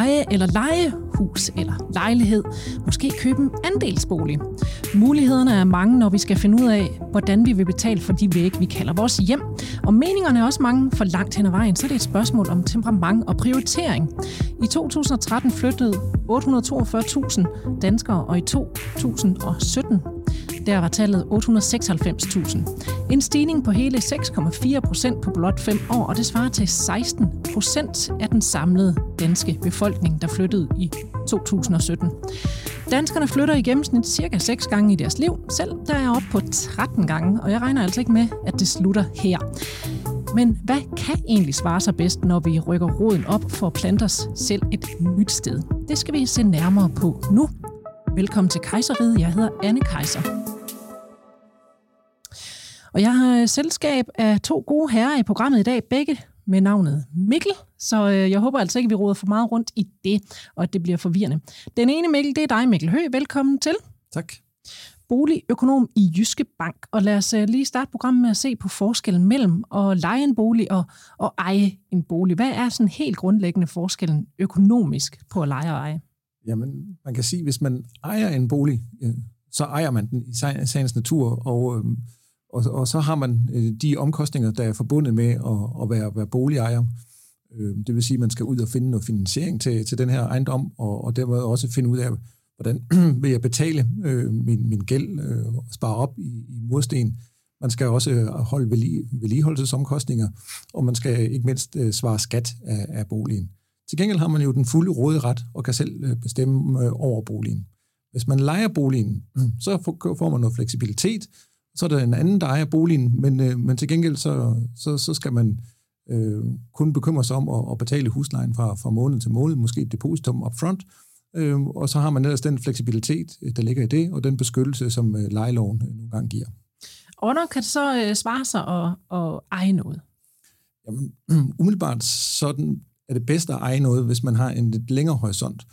eje eller lege hus eller lejlighed. Måske købe en andelsbolig. Mulighederne er mange, når vi skal finde ud af, hvordan vi vil betale for de vægge, vi kalder vores hjem. Og meningerne er også mange for langt hen ad vejen, så det er et spørgsmål om temperament og prioritering. I 2013 flyttede 842.000 danskere, og i 2017 der var tallet 896.000. En stigning på hele 6,4 procent på blot fem år, og det svarer til 16 procent af den samlede danske befolkning, der flyttede i 2017. Danskerne flytter i gennemsnit cirka 6 gange i deres liv. Selv der er jeg oppe på 13 gange, og jeg regner altså ikke med, at det slutter her. Men hvad kan egentlig svare sig bedst, når vi rykker roden op for at plante os selv et nyt sted? Det skal vi se nærmere på nu. Velkommen til Kejseriet. Jeg hedder Anne Kejser. Og jeg har selskab af to gode herrer i programmet i dag, begge med navnet Mikkel, så øh, jeg håber altså ikke, at vi råder for meget rundt i det, og at det bliver forvirrende. Den ene Mikkel, det er dig, Mikkel Hø. Velkommen til. Tak. Boligøkonom i Jyske Bank. Og lad os øh, lige starte programmet med at se på forskellen mellem at lege en bolig og, og eje en bolig. Hvad er sådan helt grundlæggende forskellen økonomisk på at lege og eje? Jamen, man kan sige, at hvis man ejer en bolig, så ejer man den i sagens natur, og øhm, og, og så har man øh, de omkostninger, der er forbundet med at, at være, være boligejer. Øh, det vil sige, at man skal ud og finde noget finansiering til, til den her ejendom, og, og dermed også finde ud af, hvordan vil jeg betale øh, min, min gæld øh, og spare op i, i mursten. Man skal også øh, holde vedligeholdelsesomkostninger, og man skal ikke mindst øh, svare skat af, af boligen. Til gengæld har man jo den fulde råderet og kan selv øh, bestemme øh, over boligen. Hvis man leger boligen, så får man noget fleksibilitet, så er der en anden, der ejer boligen, men, øh, men til gengæld så, så, så skal man øh, kun bekymre sig om at, at betale huslejen fra, fra måned til måned, måske et depositum upfront, øh, og så har man ellers den fleksibilitet, der ligger i det, og den beskyttelse, som øh, lejeloven øh, nogle gange giver. Og når kan det så øh, svare sig at, at eje noget? Jamen, umiddelbart sådan er det bedst at eje noget, hvis man har en lidt længere horisont,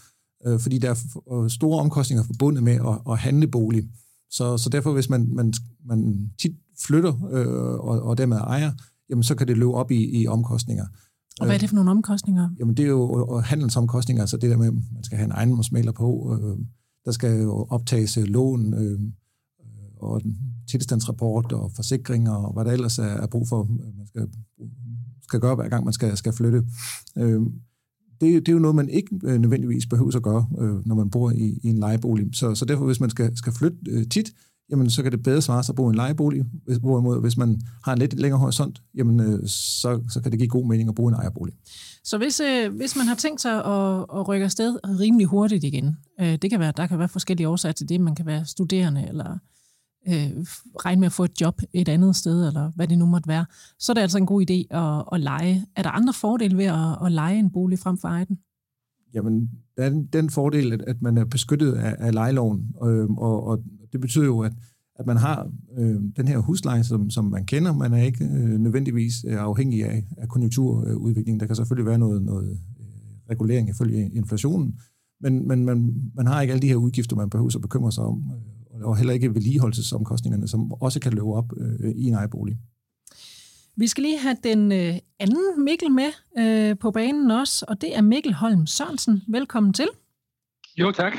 øh, fordi der er store omkostninger forbundet med at, at handle bolig. Så, så derfor, hvis man, man, man tit flytter øh, og, og dermed ejer, jamen så kan det løbe op i, i omkostninger. Og hvad er det for nogle omkostninger? Jamen det er jo handelsomkostninger, altså det der med, at man skal have en ejendomsmaler på, øh, der skal jo optages lån, øh, og tilstandsrapport og forsikringer og hvad der ellers er, er brug for, man skal, skal gøre hver gang man skal, skal flytte. Øh, det, det er jo noget, man ikke øh, nødvendigvis behøver at gøre, øh, når man bor i, i en lejebolig. Så, så derfor, hvis man skal, skal flytte øh, tit, jamen så kan det bedre svare sig at bo i en lejebolig. Hvorimod, hvis man har en lidt længere horisont, jamen øh, så, så kan det give god mening at bo i en ejerbolig. Så hvis, øh, hvis man har tænkt sig at, at rykke afsted rimelig hurtigt igen, øh, det kan være, der kan være forskellige årsager til det. Man kan være studerende, eller øh, regne med at få et job et andet sted, eller hvad det nu måtte være, så er det altså en god idé at, at lege. Er der andre fordele ved at, at lege en bolig frem for eje den? Jamen, der er den, den fordel, at, at man er beskyttet af, af lejeloven, øh, og, og det betyder jo, at, at man har øh, den her husleje, som, som man kender. Man er ikke øh, nødvendigvis øh, afhængig af, af konjunkturudviklingen. Der kan selvfølgelig være noget, noget øh, regulering ifølge inflationen, men, men man, man har ikke alle de her udgifter, man behøver at bekymre sig om øh, og heller ikke vedligeholdelsesomkostningerne, som også kan løbe op øh, i en ejebolig. Vi skal lige have den øh, anden Mikkel med øh, på banen også, og det er Mikkel Holm Sørensen. Velkommen til. Jo, tak.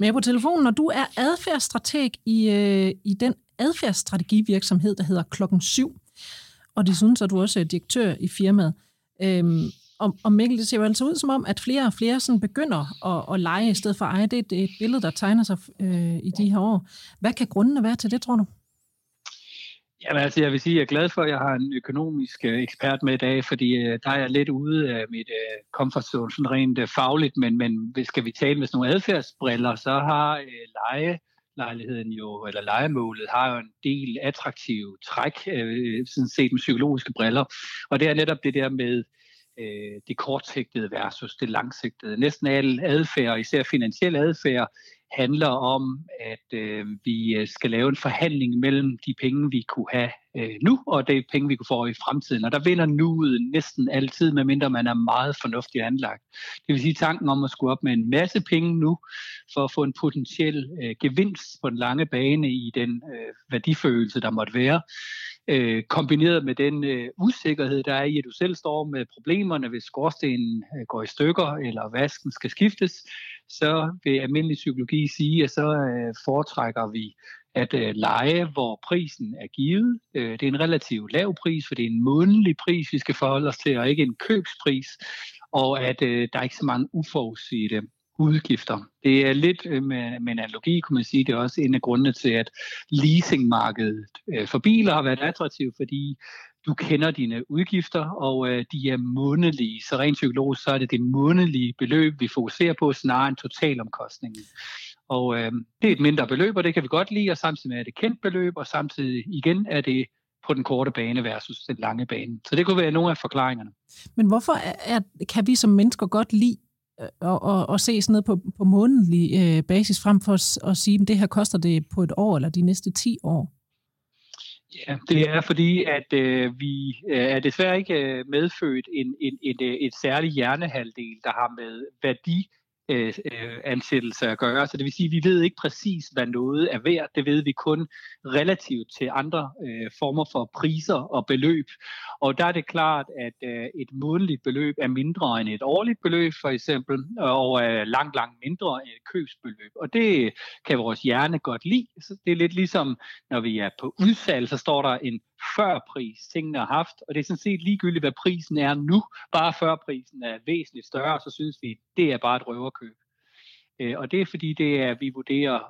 Med på telefonen, og du er adfærdsstrateg i, øh, i den adfærdsstrategivirksomhed, der hedder Klokken 7. Og det synes, at du også er direktør i firmaet. Øhm, og, og Mikkel, det ser jo altså ud som om, at flere og flere sådan begynder at, at lege i stedet for at eje. Det er et billede, der tegner sig øh, i de her år. Hvad kan grundene være til det, tror du? Jamen altså, jeg vil sige, at jeg er glad for, at jeg har en økonomisk øh, ekspert med i dag, fordi øh, der er jeg lidt ude af mit øh, comfort zone, sådan rent øh, fagligt, men, men skal vi tale med sådan nogle adfærdsbriller, så har øh, leje lejligheden jo, eller lejemålet, har jo en del attraktive træk, øh, sådan set med psykologiske briller. Og det er netop det der med, øh, det kortsigtede versus det langsigtede. Næsten alle adfærd, især finansiel adfærd, handler om, at øh, vi øh, skal lave en forhandling mellem de penge, vi kunne have øh, nu, og de penge, vi kunne få i fremtiden. Og der vinder nuet næsten altid, medmindre man er meget fornuftigt anlagt. Det vil sige tanken om at skulle op med en masse penge nu, for at få en potentiel øh, gevinst på den lange bane i den øh, værdifølelse, der måtte være øh, kombineret med den øh, usikkerhed, der er i, at du selv står med problemerne, hvis skorstenen øh, går i stykker, eller vasken skal skiftes, så vil almindelig psykologi sige, at så øh, foretrækker vi at øh, lege, hvor prisen er givet. Øh, det er en relativt lav pris, for det er en månedlig pris, vi skal forholde os til, og ikke en købspris, og at øh, der er ikke så mange uforudsete udgifter. Det er lidt øh, med, med en analogi, kunne man sige, det er også en af grundene til, at leasingmarkedet øh, for biler har været attraktivt, fordi du kender dine udgifter, og øh, de er månedlige. Så rent psykologisk, så er det det månedlige beløb, vi fokuserer på, snarere end totalomkostningen. Og øh, det er et mindre beløb, og det kan vi godt lide, og samtidig med er det kendt beløb, og samtidig igen er det på den korte bane versus den lange bane. Så det kunne være nogle af forklaringerne. Men hvorfor er, er, kan vi som mennesker godt lide Øh, og, og, og se sådan noget på, på månedlig øh, basis, frem for at, at sige, at det her koster det på et år eller de næste 10 år? Ja, det er fordi, at øh, vi øh, er desværre ikke øh, medfødt en, en, en, et, et særligt hjernehalvdel, der har med værdi øh, øh, ansættelse at gøre. Så det vil sige, at vi ved ikke præcis, hvad noget er værd. Det ved vi kun relativt til andre øh, former for priser og beløb. Og der er det klart, at øh, et månedligt beløb er mindre end et årligt beløb, for eksempel, øh, og er langt, langt mindre end et købsbeløb. Og det kan vores hjerne godt lide. Så det er lidt ligesom, når vi er på udsalg, så står der en førpris, tingene har haft, og det er sådan set ligegyldigt, hvad prisen er nu. Bare førprisen er væsentligt større, så synes vi, det er bare et røverkøb. Øh, og det er fordi, det er, at vi vurderer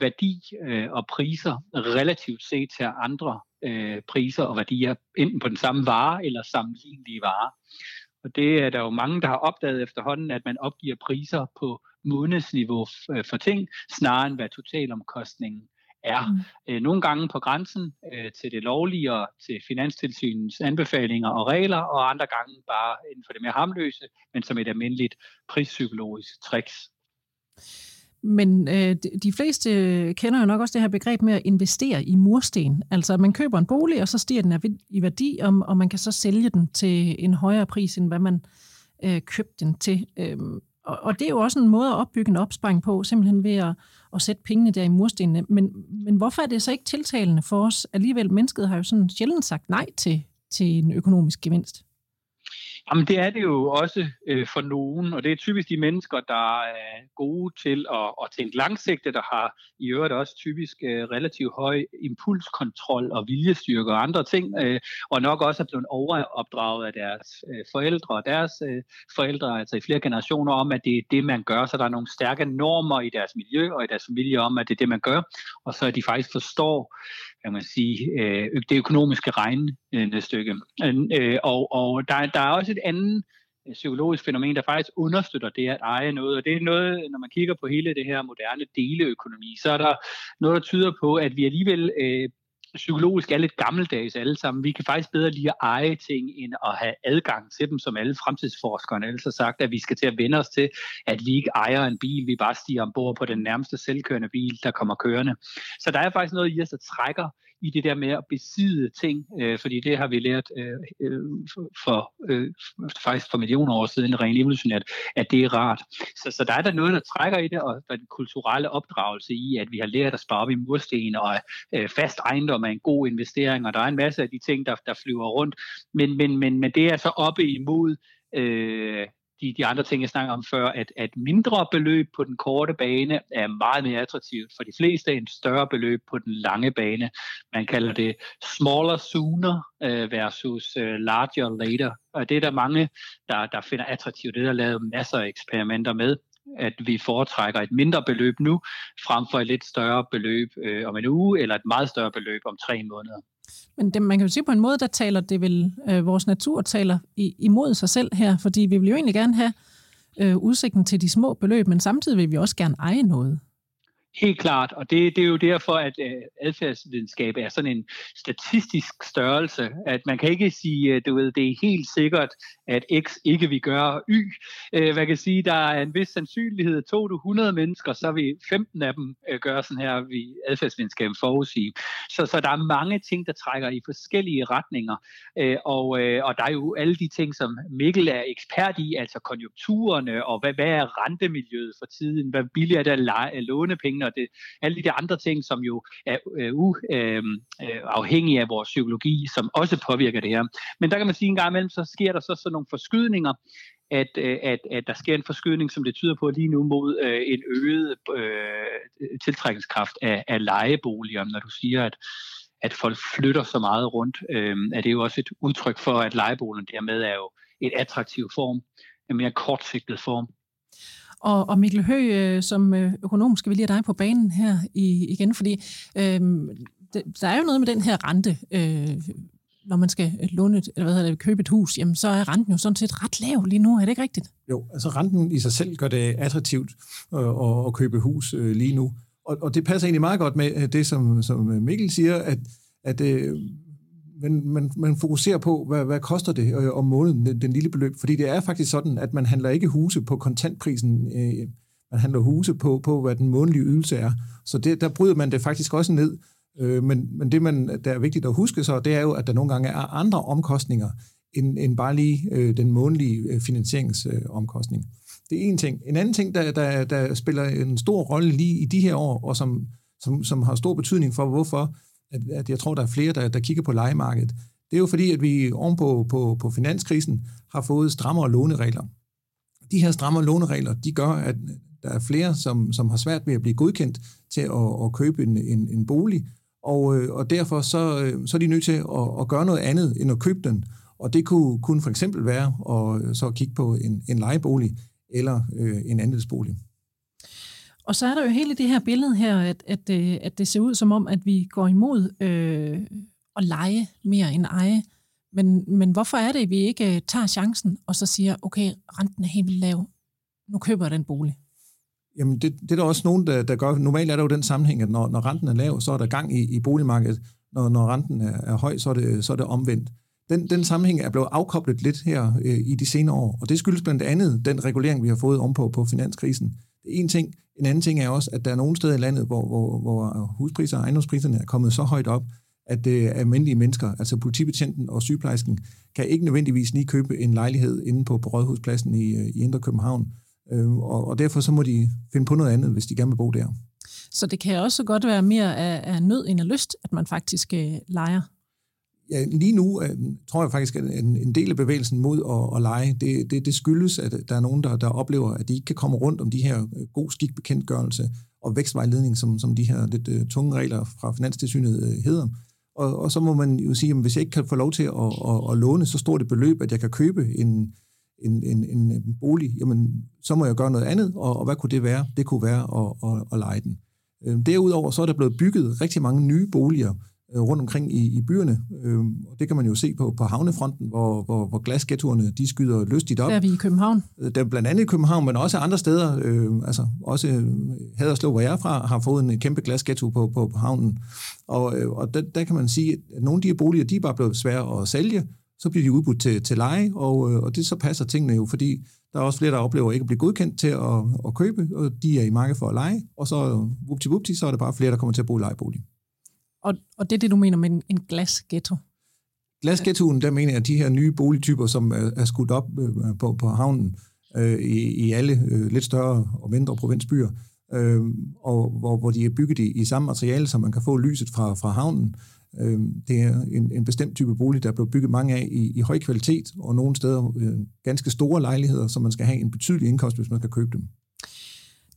værdi øh, og priser relativt set til andre øh, priser og værdier, enten på den samme vare eller sammenlignelige varer. Og det er der jo mange, der har opdaget efterhånden, at man opgiver priser på månedsniveau for ting, snarere end hvad totalomkostningen er. Mm. Øh, nogle gange på grænsen øh, til det lovlige og til finanstilsynens anbefalinger og regler, og andre gange bare inden for det mere harmløse, men som et almindeligt prispsykologisk tricks. Men øh, de fleste kender jo nok også det her begreb med at investere i mursten. Altså at man køber en bolig, og så stiger den i værdi, og, og man kan så sælge den til en højere pris, end hvad man øh, købte den til. Øh, og, og det er jo også en måde at opbygge en opsparing på, simpelthen ved at, at sætte pengene der i murstenene. Men, men hvorfor er det så ikke tiltalende for os? Alligevel, mennesket har jo sådan sjældent sagt nej til, til en økonomisk gevinst. Jamen det er det jo også øh, for nogen, og det er typisk de mennesker, der er gode til at, at tænke langsigtet, der har i øvrigt også typisk øh, relativt høj impulskontrol og viljestyrke og andre ting, øh, og nok også er blevet overopdraget af deres øh, forældre. Og deres øh, forældre, altså i flere generationer, om at det er det, man gør, så der er nogle stærke normer i deres miljø og i deres familie om, at det er det, man gør, og så at de faktisk forstår kan man sige, øh, det økonomiske regnestykke. Øh, øh, og og der, der er også et andet øh, psykologisk fænomen, der faktisk understøtter det at eje noget. Og det er noget, når man kigger på hele det her moderne deleøkonomi, så er der noget, der tyder på, at vi alligevel øh, psykologisk er lidt gammeldags alle sammen. Vi kan faktisk bedre lide at eje ting, end at have adgang til dem, som alle fremtidsforskerne ellers har sagt, at vi skal til at vende os til, at vi ikke ejer en bil, vi bare stiger ombord på den nærmeste selvkørende bil, der kommer kørende. Så der er faktisk noget i os, der trækker i det der med at besidde ting, øh, fordi det har vi lært øh, øh for øh, faktisk for millioner år siden, rent evolutionært, at det er rart. Så, så der er der noget, der trækker i det, og der er den kulturelle opdragelse i, at vi har lært at spare op i mursten, og øh, fast ejendom er en god investering, og der er en masse af de ting, der, der flyver rundt. Men, men, men, men det er så oppe imod øh, de, de andre ting, jeg snakker om før, at, at mindre beløb på den korte bane er meget mere attraktivt for de fleste end større beløb på den lange bane. Man kalder det smaller sooner øh, versus øh, larger later. Og det er der mange, der, der finder attraktivt. Det er der lavet masser af eksperimenter med at vi foretrækker et mindre beløb nu, frem for et lidt større beløb øh, om en uge, eller et meget større beløb om tre måneder. Men det, man kan jo sige på en måde, der taler det vel, øh, vores natur taler i, imod sig selv her, fordi vi vil jo egentlig gerne have øh, udsigten til de små beløb, men samtidig vil vi også gerne eje noget. Helt klart, og det, det er jo derfor, at øh, adfærdsvidenskab er sådan en statistisk størrelse, at man kan ikke sige, øh, du ved, det er helt sikkert, at X ikke vil gøre Y. Øh, man hvad kan sige, der er en vis sandsynlighed, tog du 100 mennesker, så vil 15 af dem gøre sådan her, vi adfærdsvidenskab forudsige. Så, så der er mange ting, der trækker i forskellige retninger, og, og der er jo alle de ting, som Mikkel er ekspert i, altså konjunkturerne, og hvad, hvad er rentemiljøet for tiden, hvad billigt er det at låne penge, og det, alle de andre ting, som jo er øh, uh, øh, af vores psykologi, som også påvirker det her. Men der kan man sige, at en gang imellem, så sker der så sådan nogle forskydninger, at, øh, at, at der sker en forskydning, som det tyder på lige nu, mod øh, en øget øh, tiltrækningskraft af, af lejeboliger. Når du siger, at, at folk flytter så meget rundt, øh, er det jo også et udtryk for, at lejeboligen dermed er jo en attraktiv form, en mere kortsigtet form. Og, og Mikkel Høgh, øh, som øh, økonom, skal vi lige have dig på banen her i, igen, fordi øh, det, der er jo noget med den her rente. Øh, når man skal låne eller hvad hedder det, købe et hus, jamen så er renten jo sådan set ret lav lige nu. Er det ikke rigtigt? Jo, altså renten i sig selv gør det attraktivt øh, at, at købe hus øh, lige nu. Og, og det passer egentlig meget godt med øh, det, som, som Mikkel siger, at, at øh, man, man, man fokuserer på, hvad, hvad koster det øh, om måneden, den, den lille beløb. Fordi det er faktisk sådan, at man handler ikke huse på kontantprisen. Øh, man handler huse på, på, hvad den månedlige ydelse er. Så det, der bryder man det faktisk også ned. Øh, men, men det, man, der er vigtigt at huske så, det er jo, at der nogle gange er andre omkostninger, end, end bare lige øh, den månedlige øh, finansieringsomkostning. Øh, det er en ting. En anden ting, der, der, der spiller en stor rolle lige i de her år, og som, som, som har stor betydning for, hvorfor at, at jeg tror, der er flere, der, der kigger på legemarkedet, det er jo fordi, at vi ovenpå på, på finanskrisen har fået strammere låneregler. De her strammere låneregler, de gør, at der er flere, som, som har svært ved at blive godkendt til at, at købe en, en, en bolig, og, øh, og derfor så, øh, så er de nødt til at, at gøre noget andet end at købe den. Og det kunne, kunne for eksempel være at øh, så kigge på en, en lejebolig eller øh, en andelsbolig. Og så er der jo hele det her billede her, at, at, øh, at det ser ud som om, at vi går imod øh, at lege mere end eje. Men, men hvorfor er det, at vi ikke øh, tager chancen og så siger, okay, renten er helt vildt lav, nu køber jeg den bolig? Jamen, det, det er der også nogen, der, der gør. Normalt er der jo den sammenhæng, at når, når renten er lav, så er der gang i, i boligmarkedet. Når, når renten er, er høj, så er, det, så er det omvendt. Den, den sammenhæng er blevet afkoblet lidt her øh, i de senere år, og det skyldes blandt andet den regulering, vi har fået om på, på finanskrisen. En ting. En anden ting er også, at der er nogle steder i landet, hvor, hvor, hvor huspriser og ejendomspriserne er kommet så højt op, at øh, almindelige mennesker, altså politibetjenten og sygeplejersken, kan ikke nødvendigvis lige købe en lejlighed inde på, på Rådhuspladsen i, øh, i Indre København. Øh, og, og derfor så må de finde på noget andet, hvis de gerne vil bo der. Så det kan også godt være mere af, af nød end af lyst, at man faktisk øh, leger? Ja, lige nu øh, tror jeg faktisk, at en, en del af bevægelsen mod at, at lege, det, det, det skyldes, at der er nogen, der, der oplever, at de ikke kan komme rundt om de her øh, god skikbekendtgørelse og vækstvejledning, som, som de her lidt øh, tunge regler fra Finanstilsynet uh, hedder. Og, og så må man jo sige, at hvis jeg ikke kan få lov til at, at, at låne så stort et beløb, at jeg kan købe en, en, en, en bolig, jamen, så må jeg gøre noget andet, og, og hvad kunne det være? Det kunne være at, at, at lege den. Derudover så er der blevet bygget rigtig mange nye boliger, rundt omkring i, i byerne. Øh, og det kan man jo se på, på havnefronten, hvor, hvor, hvor glasghettoerne de skyder lystigt op. Der er vi i København. Øh, der er blandt andet i København, men også andre steder. Øh, altså også øh, Haderslev, hvor jeg er fra, har fået en kæmpe glasghetto på, på, på havnen. Og, øh, og der, der kan man sige, at nogle af de her boliger, de er bare blevet svære at sælge. Så bliver de udbudt til, til leje, og, og det så passer tingene jo, fordi der er også flere, der oplever ikke at blive godkendt til at, at købe, og de er i markedet for at lege, og så vupti så er det bare flere, der kommer til at bo i lejebolig. Og, og det er det, du mener med en, en glasghetto? Glasghettoen, der mener jeg, de her nye boligtyper, som er, er skudt op øh, på, på havnen øh, i, i alle øh, lidt større og mindre provinsbyer, øh, og hvor, hvor de er bygget i, i samme materiale, så man kan få lyset fra, fra havnen. Øh, det er en, en bestemt type bolig, der er blevet bygget mange af i, i høj kvalitet, og nogle steder øh, ganske store lejligheder, så man skal have en betydelig indkomst, hvis man skal købe dem.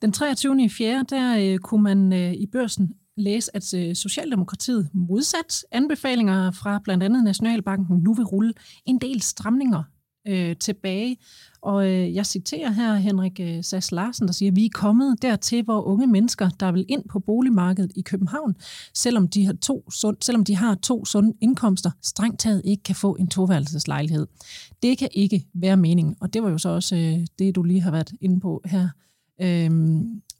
Den 23. i 4. der øh, kunne man øh, i børsen læse, at øh, Socialdemokratiet modsat anbefalinger fra blandt andet Nationalbanken nu vil rulle en del stramninger øh, tilbage. Og øh, jeg citerer her Henrik øh, Sass Larsen, der siger, vi er kommet dertil, hvor unge mennesker, der vil ind på boligmarkedet i København, selvom de har to, sund, selvom de har to sunde indkomster, strengt taget ikke kan få en toværelseslejlighed. Det kan ikke være meningen, og det var jo så også øh, det, du lige har været inde på her, øh,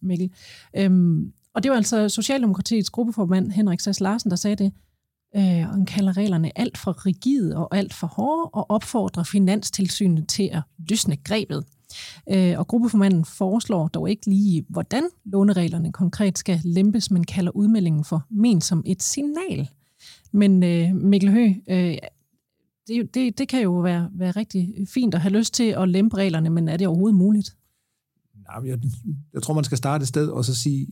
Mikkel. Øh, og det var altså Socialdemokratiets gruppeformand Henrik Sass Larsen, der sagde det. Øh, og han kalder reglerne alt for rigide og alt for hårde, og opfordrer Finanstilsynet til at løsne grebet. Øh, og gruppeformanden foreslår dog ikke lige, hvordan lånereglerne konkret skal lempes, men kalder udmeldingen for men som et signal. Men øh, Mikkel Høgh, øh, det, det, det kan jo være, være rigtig fint at have lyst til at lempe reglerne, men er det overhovedet muligt? Nej, jeg, jeg tror, man skal starte et sted og så sige,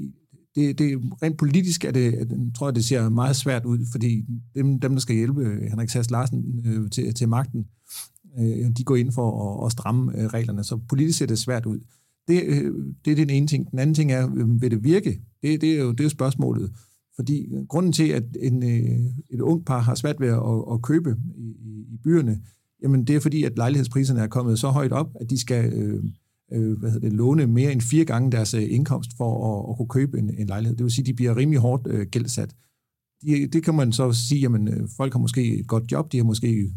det, det rent politisk er det, øh, tror jeg, det ser meget svært ud, fordi dem, dem der skal hjælpe øh, Henrik Sass Larsen øh, til, til magten, øh, de går ind for at, at stramme øh, reglerne, så politisk ser det svært ud. Det, øh, det er den ene ting. Den anden ting er, øh, vil det virke? Det, det, er, jo, det er jo spørgsmålet. Fordi øh, grunden til, at en, øh, et ung par har svært ved at, at købe i, i byerne, jamen det er fordi, at lejlighedspriserne er kommet så højt op, at de skal øh, øh, hvad hedder det, låne mere end fire gange deres øh, indkomst for at, at kunne købe en, en lejlighed. Det vil sige, at de bliver rimelig hårdt øh, gældsat. De, det kan man så sige, at øh, folk har måske et godt job, de har måske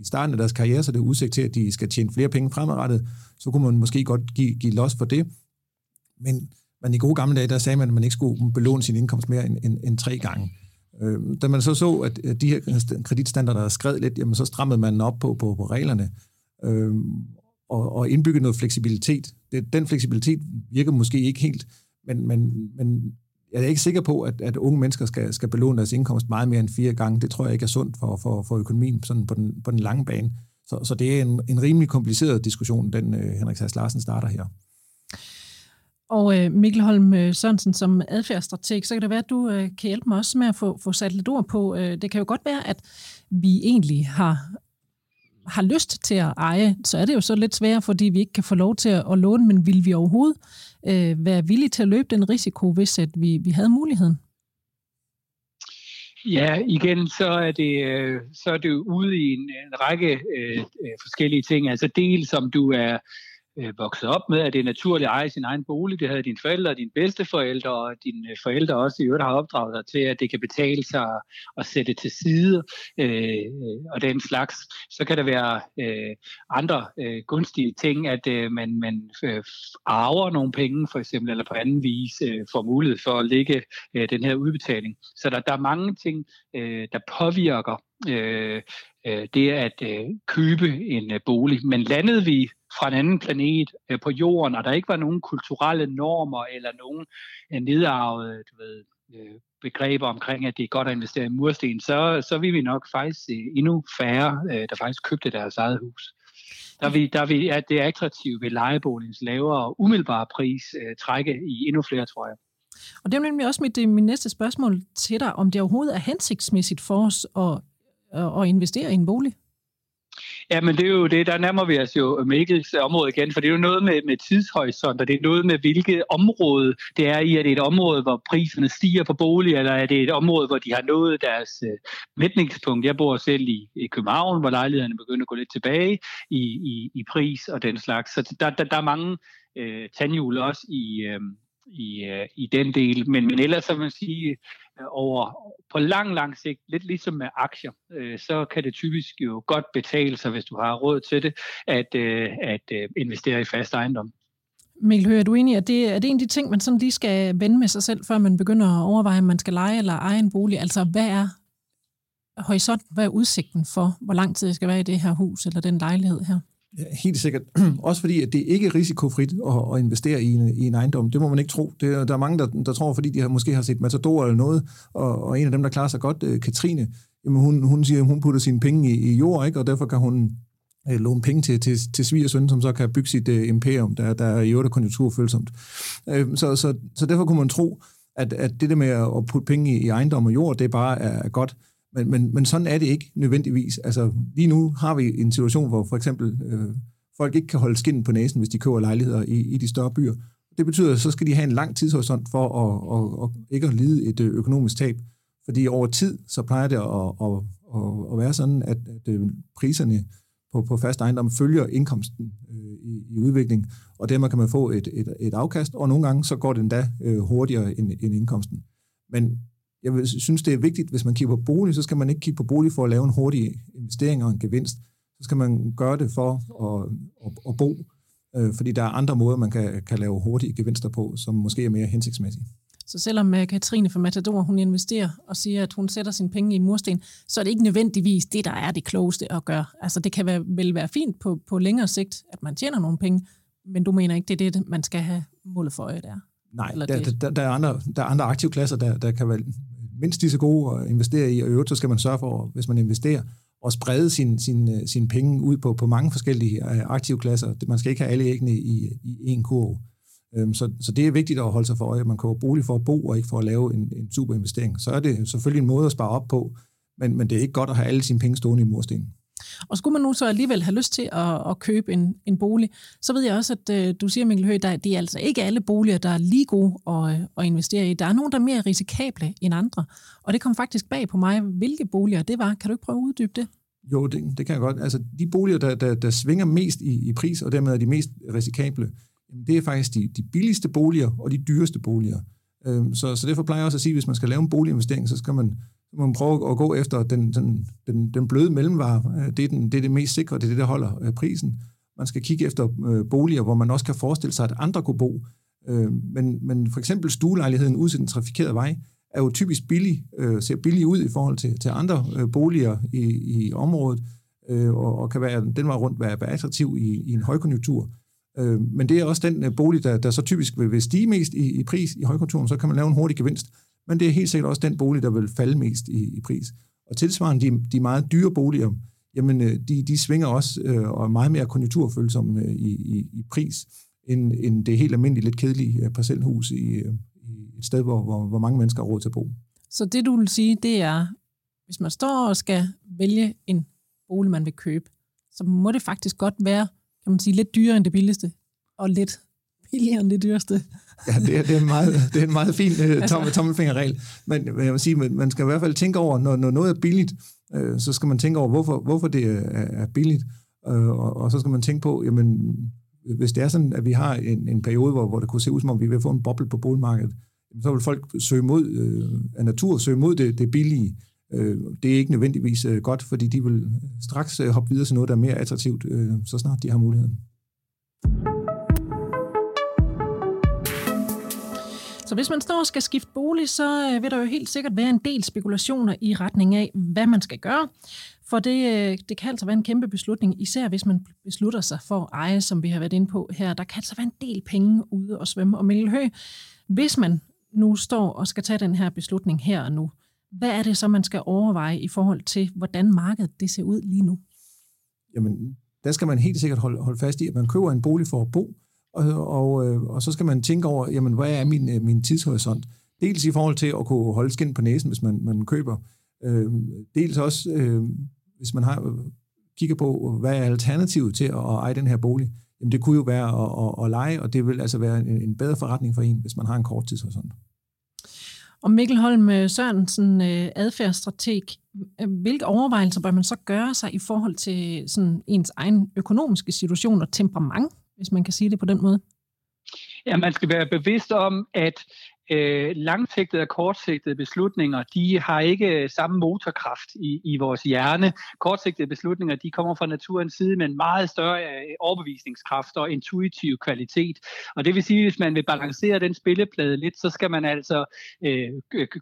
i starten af deres karriere, så det er udsigt til, at de skal tjene flere penge fremadrettet, så kunne man måske godt give, give los for det. Men, men i gode gamle dage, der sagde man, at man ikke skulle belåne sin indkomst mere end, end, end tre gange. Øh, da man så så, at de her kreditstandarder skred lidt, jamen så strammede man op på, på, på reglerne. Øh, og, og indbygge noget fleksibilitet. Det, den fleksibilitet virker måske ikke helt, men, men, men jeg er ikke sikker på, at, at unge mennesker skal, skal belåne deres indkomst meget mere end fire gange. Det tror jeg ikke er sundt for, for, for økonomien sådan på, den, på den lange bane. Så, så det er en, en rimelig kompliceret diskussion, den øh, Henrik Sass Larsen starter her. Og øh, Mikkel Holm øh, Sørensen, som adfærdsstrateg, så kan det være, at du øh, kan hjælpe mig også med at få, få sat lidt ord på. Øh, det kan jo godt være, at vi egentlig har har lyst til at eje, så er det jo så lidt sværere, fordi vi ikke kan få lov til at, låne, men vil vi overhovedet øh, være villige til at løbe den risiko, hvis at vi, vi havde muligheden? Ja, igen, så er det, øh, så er det jo ude i en, en række øh, øh forskellige ting. Altså dels som du er øh, vokset op med, at det er naturligt at eje sin egen bolig. Det havde dine forældre og dine bedsteforældre, og dine øh, forældre også i øvrigt har opdraget dig til, at det kan betale sig at sætte til side øh, og den slags. Så kan der være øh, andre øh, gunstige ting, at øh, man, man øh, arver nogle penge, for eksempel, eller på anden vis øh, får mulighed for at lægge øh, den her udbetaling. Så der, der er mange ting, øh, der påvirker øh, øh, det at øh, købe en øh, bolig. Men landede vi fra en anden planet øh, på jorden, og der ikke var nogen kulturelle normer eller nogen øh, nedarvede du ved, øh, begreber omkring, at det er godt at investere i mursten, så, så vil vi nok faktisk se endnu færre, øh, der faktisk købte deres eget hus. Der vil, der vil at det attraktive ved lejeboligens lavere umiddelbare pris øh, trække i endnu flere, tror jeg. Og det er nemlig også mit, min næste spørgsmål til dig, om det overhovedet er hensigtsmæssigt for os at, at investere i en bolig? Ja, men det er jo det, der nærmer vi os jo Mikkels øh, område igen, for det er jo noget med, med tidshorisont, og det er noget med, hvilket område det er i. Er det et område, hvor priserne stiger på bolig, eller er det et område, hvor de har nået deres øh, mætningspunkt? Jeg bor selv i, i København, hvor lejlighederne begynder at gå lidt tilbage i, i, i pris og den slags. Så der, der, der er mange øh, tandhjul også i, øh, i, øh, i den del. Men, men ellers så vil man sige, øh, over på lang, lang sigt, lidt ligesom med aktier, øh, så kan det typisk jo godt betale sig, hvis du har råd til det, at, øh, at øh, investere i fast ejendom. Mikkel Høgh, er du enig, at det, er det en af de ting, man sådan lige skal vende med sig selv, før man begynder at overveje, om man skal lege eller eje en bolig? Altså, hvad er horisonten, hvad er udsigten for, hvor lang tid jeg skal være i det her hus eller den lejlighed her? Ja, helt sikkert. Også fordi, at det ikke er risikofrit at, at investere i en, i en ejendom. Det må man ikke tro. Det, der er mange, der, der tror, fordi de har, måske har set Matador eller noget, og, og en af dem, der klarer sig godt, øh, Katrine, jamen hun, hun siger, at hun putter sine penge i, i jord, ikke? og derfor kan hun øh, låne penge til, til, til svigersøn, som så kan bygge sit øh, imperium, der, der er i øvrigt konjunkturfølsomt. Øh, så, så, så derfor kunne man tro, at, at det der med at putte penge i, i ejendom og jord, det bare er godt. Men, men, men sådan er det ikke nødvendigvis. Altså, lige nu har vi en situation, hvor for eksempel øh, folk ikke kan holde skinnen på næsen, hvis de køber lejligheder i, i de større byer. Det betyder, at så skal de have en lang tidshorisont for at, at, at, at ikke at lide et øh, økonomisk tab. Fordi over tid, så plejer det at, at, at, at være sådan, at, at øh, priserne på, på fast ejendom følger indkomsten øh, i, i udvikling, og dermed kan man få et, et, et afkast, og nogle gange så går det endda øh, hurtigere end, end indkomsten. Men jeg synes, det er vigtigt, hvis man kigger på bolig, så skal man ikke kigge på bolig for at lave en hurtig investering og en gevinst. Så skal man gøre det for at, at, at bo, øh, fordi der er andre måder, man kan, kan lave hurtige gevinster på, som måske er mere hensigtsmæssige. Så selvom uh, Katrine fra Matador, hun investerer og siger, at hun sætter sine penge i mursten, så er det ikke nødvendigvis det, der er det klogeste at gøre. Altså det kan være, vel være fint på, på længere sigt, at man tjener nogle penge, men du mener ikke, det er det, man skal have målet for øje der? Nej, der, der, der, er andre, der er andre aktivklasser, der, der kan være mindst lige så gode at investere i, og øvrigt så skal man sørge for, hvis man investerer, at sprede sin, sin, øh, sin penge ud på, på mange forskellige øh, aktive aktivklasser. Man skal ikke have alle æggene i, i én kurv. Øhm, så, så det er vigtigt at holde sig for øje. Man køber bolig for at bo, og ikke for at lave en, en super investering. Så er det selvfølgelig en måde at spare op på, men, men det er ikke godt at have alle sine penge stående i mursten. Og skulle man nu så alligevel have lyst til at, at købe en, en bolig, så ved jeg også, at øh, du siger, Mikkel Høgh, at det er altså ikke alle boliger, der er lige gode at, øh, at investere i. Der er nogle, der er mere risikable end andre. Og det kom faktisk bag på mig, hvilke boliger det var. Kan du ikke prøve at uddybe det? Jo, det, det kan jeg godt. Altså, de boliger, der, der, der svinger mest i, i pris, og dermed er de mest risikable, det er faktisk de, de billigste boliger og de dyreste boliger. Øhm, så, så derfor plejer jeg også at sige, at hvis man skal lave en boliginvestering, så skal man, man prøve at gå efter den, den, den, den bløde mellemvare. Øh, det er, den, det er det mest sikre, det er det, der holder øh, prisen. Man skal kigge efter øh, boliger, hvor man også kan forestille sig, at andre kunne bo. Øh, men, men for eksempel stuelejligheden ud til den trafikerede vej, er jo typisk billig, øh, ser billig ud i forhold til, til andre øh, boliger i, i området, øh, og, og kan være, den var rundt være, være attraktiv i, i en højkonjunktur. Øh, men det er også den øh, bolig, der, der så typisk vil, vil stige mest i, i pris i højkonjunkturen, så kan man lave en hurtig gevinst. Men det er helt sikkert også den bolig, der vil falde mest i, i pris. Og tilsvarende de, de meget dyre boliger, jamen øh, de, de svinger også øh, og er meget mere konjunkturfølsomme øh, i, i, i pris, end, end det helt almindelige, lidt kedelige øh, parcelhus i, øh, et sted, hvor, hvor, hvor mange mennesker har råd til at bo. Så det, du vil sige, det er, hvis man står og skal vælge en bolig, man vil købe, så må det faktisk godt være, kan man sige, lidt dyrere end det billigste, og lidt billigere end det dyreste. Ja, det er, det er, en, meget, det er en meget fin uh, tom, tommelfingerregel. Men jeg vil sige, man skal i hvert fald tænke over, når, når noget er billigt, uh, så skal man tænke over, hvorfor, hvorfor det er, er billigt. Uh, og, og så skal man tænke på, jamen, hvis det er sådan, at vi har en, en periode, hvor, hvor det kunne se ud som om, vi vil få en boble på boligmarkedet, så vil folk søge mod, øh, af natur søge mod det, det billige. Øh, det er ikke nødvendigvis øh, godt, fordi de vil straks øh, hoppe videre til noget, der er mere attraktivt, øh, så snart de har muligheden. Så hvis man står og skal skifte bolig, så øh, vil der jo helt sikkert være en del spekulationer i retning af, hvad man skal gøre. For det, øh, det kan altså være en kæmpe beslutning, især hvis man beslutter sig for at eje, som vi har været inde på her. Der kan altså være en del penge ude og svømme. Og Mikkel hvis man nu står og skal tage den her beslutning her og nu, hvad er det så, man skal overveje i forhold til, hvordan markedet det ser ud lige nu? Jamen, der skal man helt sikkert holde, holde fast i, at man køber en bolig for at bo, og, og, øh, og så skal man tænke over, jamen, hvad er min, øh, min tidshorisont? Dels i forhold til at kunne holde skin på næsen, hvis man, man køber. Øh, dels også, øh, hvis man har kigger på, hvad er alternativet til at eje den her bolig? Jamen, det kunne jo være at, at, at lege, og det vil altså være en, en bedre forretning for en, hvis man har en kort tidshorisont. Og Mikkel Holm øh, Sørensen, adfærdsstrateg, hvilke overvejelser bør man så gøre sig i forhold til sådan ens egen økonomiske situation og temperament, hvis man kan sige det på den måde? Ja, man skal være bevidst om, at øh, langsigtede og kortsigtede beslutninger, de har ikke øh, samme motorkraft i, i vores hjerne. Kortsigtede beslutninger, de kommer fra naturens side med en meget større øh, overbevisningskraft og intuitiv kvalitet. Og det vil sige, at hvis man vil balancere den spilleplade lidt, så skal man altså øh,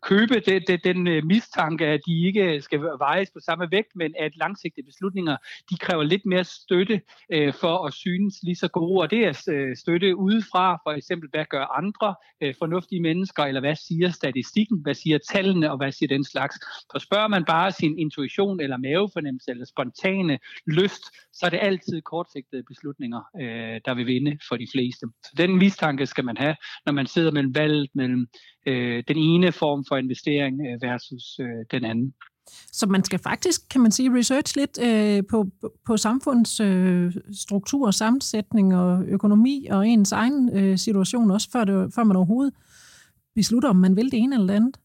købe det, det, den øh, mistanke, at de ikke skal vejes på samme vægt, men at langsigtede beslutninger, de kræver lidt mere støtte øh, for at synes lige så gode. Og det er øh, støtte udefra, for eksempel hvad gør andre øh, fornuftige mennesker, mennesker, eller hvad siger statistikken, hvad siger tallene, og hvad siger den slags. For spørger man bare sin intuition, eller mavefornemmelse, eller spontane lyst, så er det altid kortsigtede beslutninger, øh, der vil vinde for de fleste. Så den mistanke skal man have, når man sidder mellem valget mellem øh, den ene form for investering øh, versus øh, den anden. Så man skal faktisk, kan man sige, research lidt øh, på, på samfundsstruktur, øh, sammensætning og økonomi og ens egen øh, situation også, før, det, før man overhovedet beslutter, om man vil det ene eller det andet?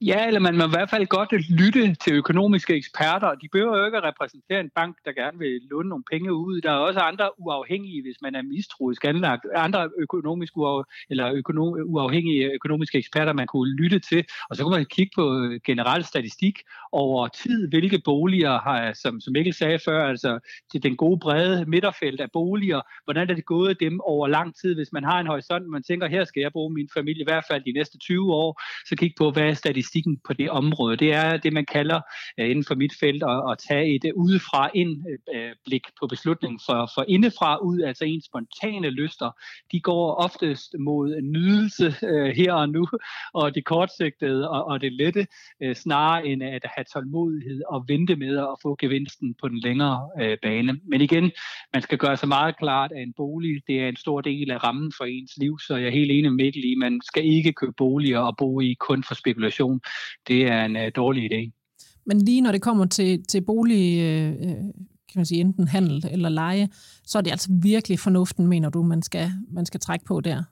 Ja, eller man må i hvert fald godt lytte til økonomiske eksperter. De behøver jo ikke at repræsentere en bank, der gerne vil låne nogle penge ud. Der er også andre uafhængige, hvis man er mistroisk anlagt, andre økonomisk uaf- eller økonom, uafhængige økonomiske eksperter, man kunne lytte til. Og så kunne man kigge på øh, generel statistik over tid, hvilke boliger har, som, som Mikkel sagde før, altså til den gode brede midterfelt af boliger, hvordan er det gået dem over lang tid, hvis man har en horisont, man tænker, her skal jeg bruge min familie i hvert fald de næste 20 år, så kig på, hvad statistikken på det område. Det er det, man kalder øh, inden for mit felt at, at tage et øh, udefra ind øh, blik på beslutningen. For, for indefra ud, altså ens spontane lyster, de går oftest mod nydelse her og nu, og det kortsigtede og, og det lette, snarere end at have tålmodighed og vente med at få gevinsten på den længere bane. Men igen, man skal gøre sig meget klart, at en bolig det er en stor del af rammen for ens liv, så jeg er helt enig med Mikkel i, man skal ikke købe boliger og bo i kun for spekulation. Det er en uh, dårlig idé. Men lige når det kommer til, til bolig, øh, øh, kan man sige, enten handel eller leje, så er det altså virkelig fornuften, mener du, man skal, man skal trække på der?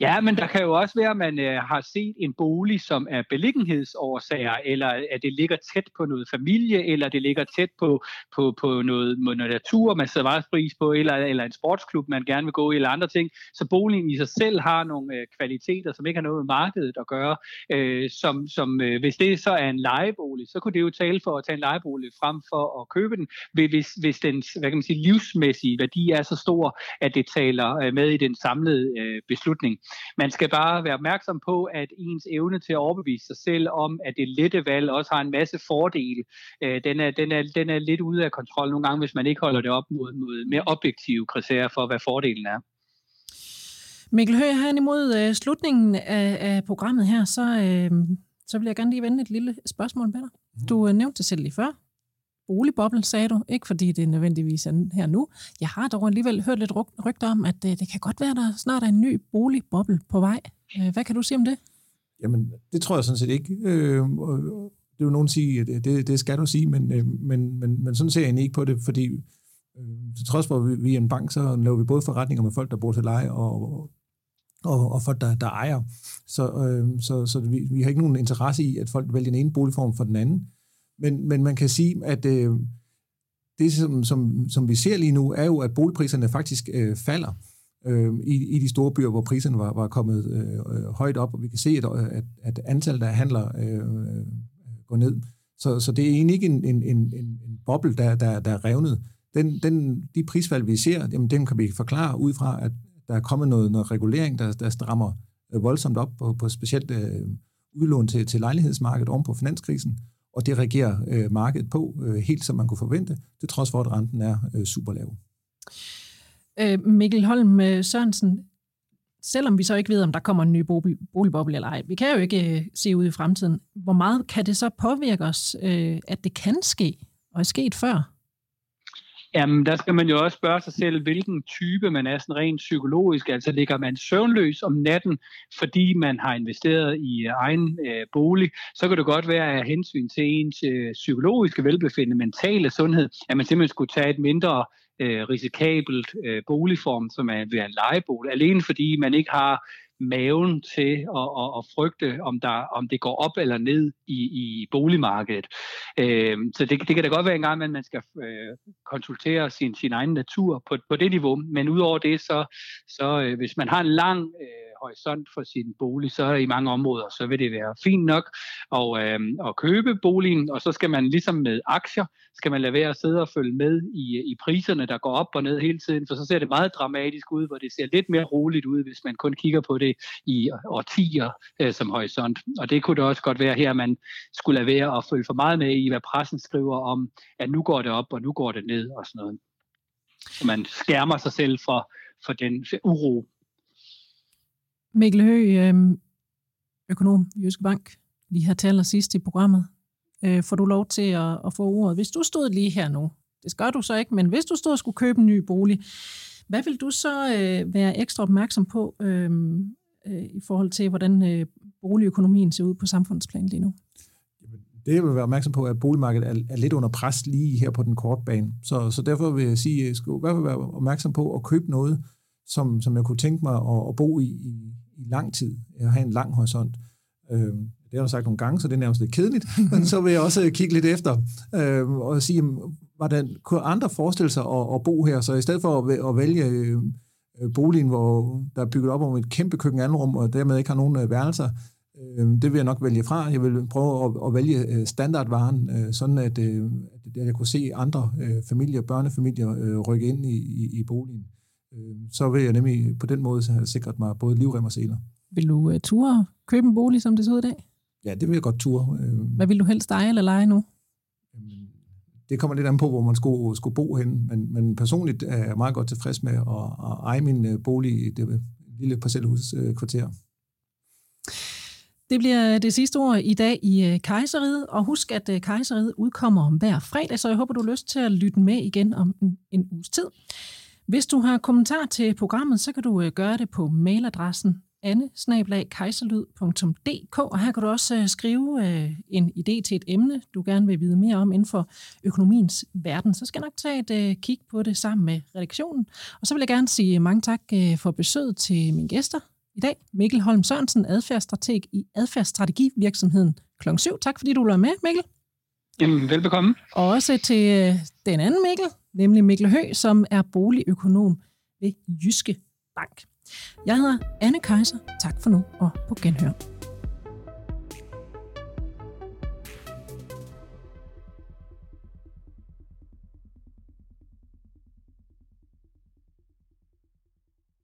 Ja, men der kan jo også være, at man øh, har set en bolig, som er beliggenhedsårsager, eller at det ligger tæt på noget familie, eller det ligger tæt på, på, på noget, noget natur, man sætter meget pris på, eller, eller en sportsklub, man gerne vil gå i, eller andre ting. Så boligen i sig selv har nogle øh, kvaliteter, som ikke har noget med markedet at gøre. Øh, som, som, øh, hvis det så er en lejebolig, så kunne det jo tale for at tage en lejebolig frem for at købe den, hvis, hvis den hvad kan man sige, livsmæssige værdi er så stor, at det taler øh, med i den samlede øh, beslutning. Man skal bare være opmærksom på, at ens evne til at overbevise sig selv om, at det lette valg også har en masse fordele, øh, den, er, den, er, den er lidt ude af kontrol nogle gange, hvis man ikke holder det op mod, mod mere objektive kriterier for, hvad fordelen er. Mikkel Høgh, her imod øh, slutningen af, af programmet her, så, øh, så vil jeg gerne lige vende et lille spørgsmål med dig. Du øh, nævnte det selv lige før boligboble, sagde du. Ikke fordi det er nødvendigvis er her nu. Jeg har dog alligevel hørt lidt rygter om, at øh, det, kan godt være, at der snart er en ny boligboble på vej. Øh, hvad kan du sige om det? Jamen, det tror jeg sådan set ikke. Øh, det vil nogen sige, at øh, det, det skal du sige, men, men, men, men sådan ser jeg ikke på det, fordi til trods for, at vi er en bank, så laver vi både forretninger med folk, der bor til leje, og, og, og folk, der, der ejer. Så, øh, så, så vi, vi har ikke nogen interesse i, at folk vælger den ene boligform for den anden. Men, men man kan sige, at øh, det, som, som, som vi ser lige nu, er jo, at boligpriserne faktisk øh, falder øh, i, i de store byer, hvor priserne var, var kommet øh, øh højt op, og vi kan se, at, at, at antallet af handler øh, øh går ned. Så, så det er egentlig ikke en, en, en, en boble, der, der, der er revnet. Den, den, de prisfald, vi ser, jamen, dem kan vi forklare ud fra, at der er kommet noget, noget regulering, der, der strammer øh, voldsomt op på, på specielt øh, udlån til, til lejlighedsmarkedet oven på finanskrisen, og det reagerer øh, markedet på, øh, helt som man kunne forvente, det trods for, at renten er øh, super lav. Øh, Mikkel Holm øh, Sørensen, selvom vi så ikke ved, om der kommer en ny boligboble eller ej, vi kan jo ikke øh, se ud i fremtiden, hvor meget kan det så påvirke os, øh, at det kan ske, og er sket før? Jamen, der skal man jo også spørge sig selv, hvilken type man er sådan rent psykologisk. Altså ligger man søvnløs om natten, fordi man har investeret i øh, egen øh, bolig, så kan det godt være af hensyn til ens øh, psykologiske velbefindende, mentale sundhed, at man simpelthen skulle tage et mindre øh, risikabelt øh, boligform, som er ved en lejebolig, alene fordi man ikke har maven til at, at, at frygte, om, der, om det går op eller ned i, i boligmarkedet. Øh, så det, det kan da godt være en gang, at man skal øh, konsultere sin, sin egen natur på, på det niveau, men udover det, så, så øh, hvis man har en lang øh, horisont for sin bolig, så i mange områder, så vil det være fint nok at, øh, at købe boligen, og så skal man ligesom med aktier, skal man lade være at sidde og følge med i, i priserne, der går op og ned hele tiden, for så ser det meget dramatisk ud, hvor det ser lidt mere roligt ud, hvis man kun kigger på det i årtier øh, som horisont. Og det kunne det også godt være her, man skulle lade være at følge for meget med i, hvad pressen skriver om, at nu går det op, og nu går det ned og sådan noget. Så man skærmer sig selv for, for den uro, Mikkel Høgh, øhm, økonom i Jyske Bank, lige har talt sidst i programmet. Øh, får du lov til at, at få ordet. Hvis du stod lige her nu, det gør du så ikke, men hvis du stod og skulle købe en ny bolig, hvad vil du så øh, være ekstra opmærksom på øh, øh, i forhold til, hvordan øh, boligøkonomien ser ud på samfundsplan lige nu? Det, jeg vil være opmærksom på, er, at boligmarkedet er, er lidt under pres lige her på den korte bane. Så, så derfor vil jeg sige, at jeg skal i hvert fald være opmærksom på at købe noget, som, som jeg kunne tænke mig at, at bo i, i, i lang tid, at have en lang horisont. Øh, det har jeg sagt nogle gange, så det er nærmest lidt kedeligt, men så vil jeg også kigge lidt efter øh, og sige, hvordan kunne andre forestille sig at, at bo her? Så i stedet for at, at vælge øh, boligen, hvor der er bygget op om et kæmpe køkkenanrum, og dermed ikke har nogen øh, værelser, øh, det vil jeg nok vælge fra. Jeg vil prøve at, at vælge øh, standardvaren, øh, sådan at, øh, at jeg kunne se andre øh, familier, børnefamilier, øh, rykke ind i, i, i boligen. Øh, så vil jeg nemlig på den måde have sikret mig både livrem og seler. Vil du uh, ture købe en bolig, som det ser ud i dag? Ja, det vil jeg godt ture. Øh, Hvad vil du helst eje eller lege nu? det kommer lidt an på, hvor man skulle, skulle bo hen, men, men personligt er jeg meget godt tilfreds med at, at eje min øh, bolig i det lille parcelhuskvarter. Det bliver det sidste ord i dag i øh, Kejseriet, og husk, at øh, Kejseriet udkommer hver fredag, så jeg håber, du har lyst til at lytte med igen om en, en uges tid. Hvis du har kommentar til programmet, så kan du gøre det på mailadressen anne og her kan du også øh, skrive øh, en idé til et emne, du gerne vil vide mere om inden for økonomiens verden. Så skal jeg nok tage et øh, kig på det sammen med redaktionen. Og så vil jeg gerne sige mange tak for besøget til mine gæster i dag. Mikkel Holm Sørensen, adfærdsstrateg i adfærdsstrategivirksomheden kl. 7. Tak fordi du var med, Mikkel. Jamen, velbekomme. Og også til den anden Mikkel, nemlig Mikkel Hø, som er boligøkonom ved Jyske Bank. Jeg hedder Anne Kaiser. Tak for nu og på genhør.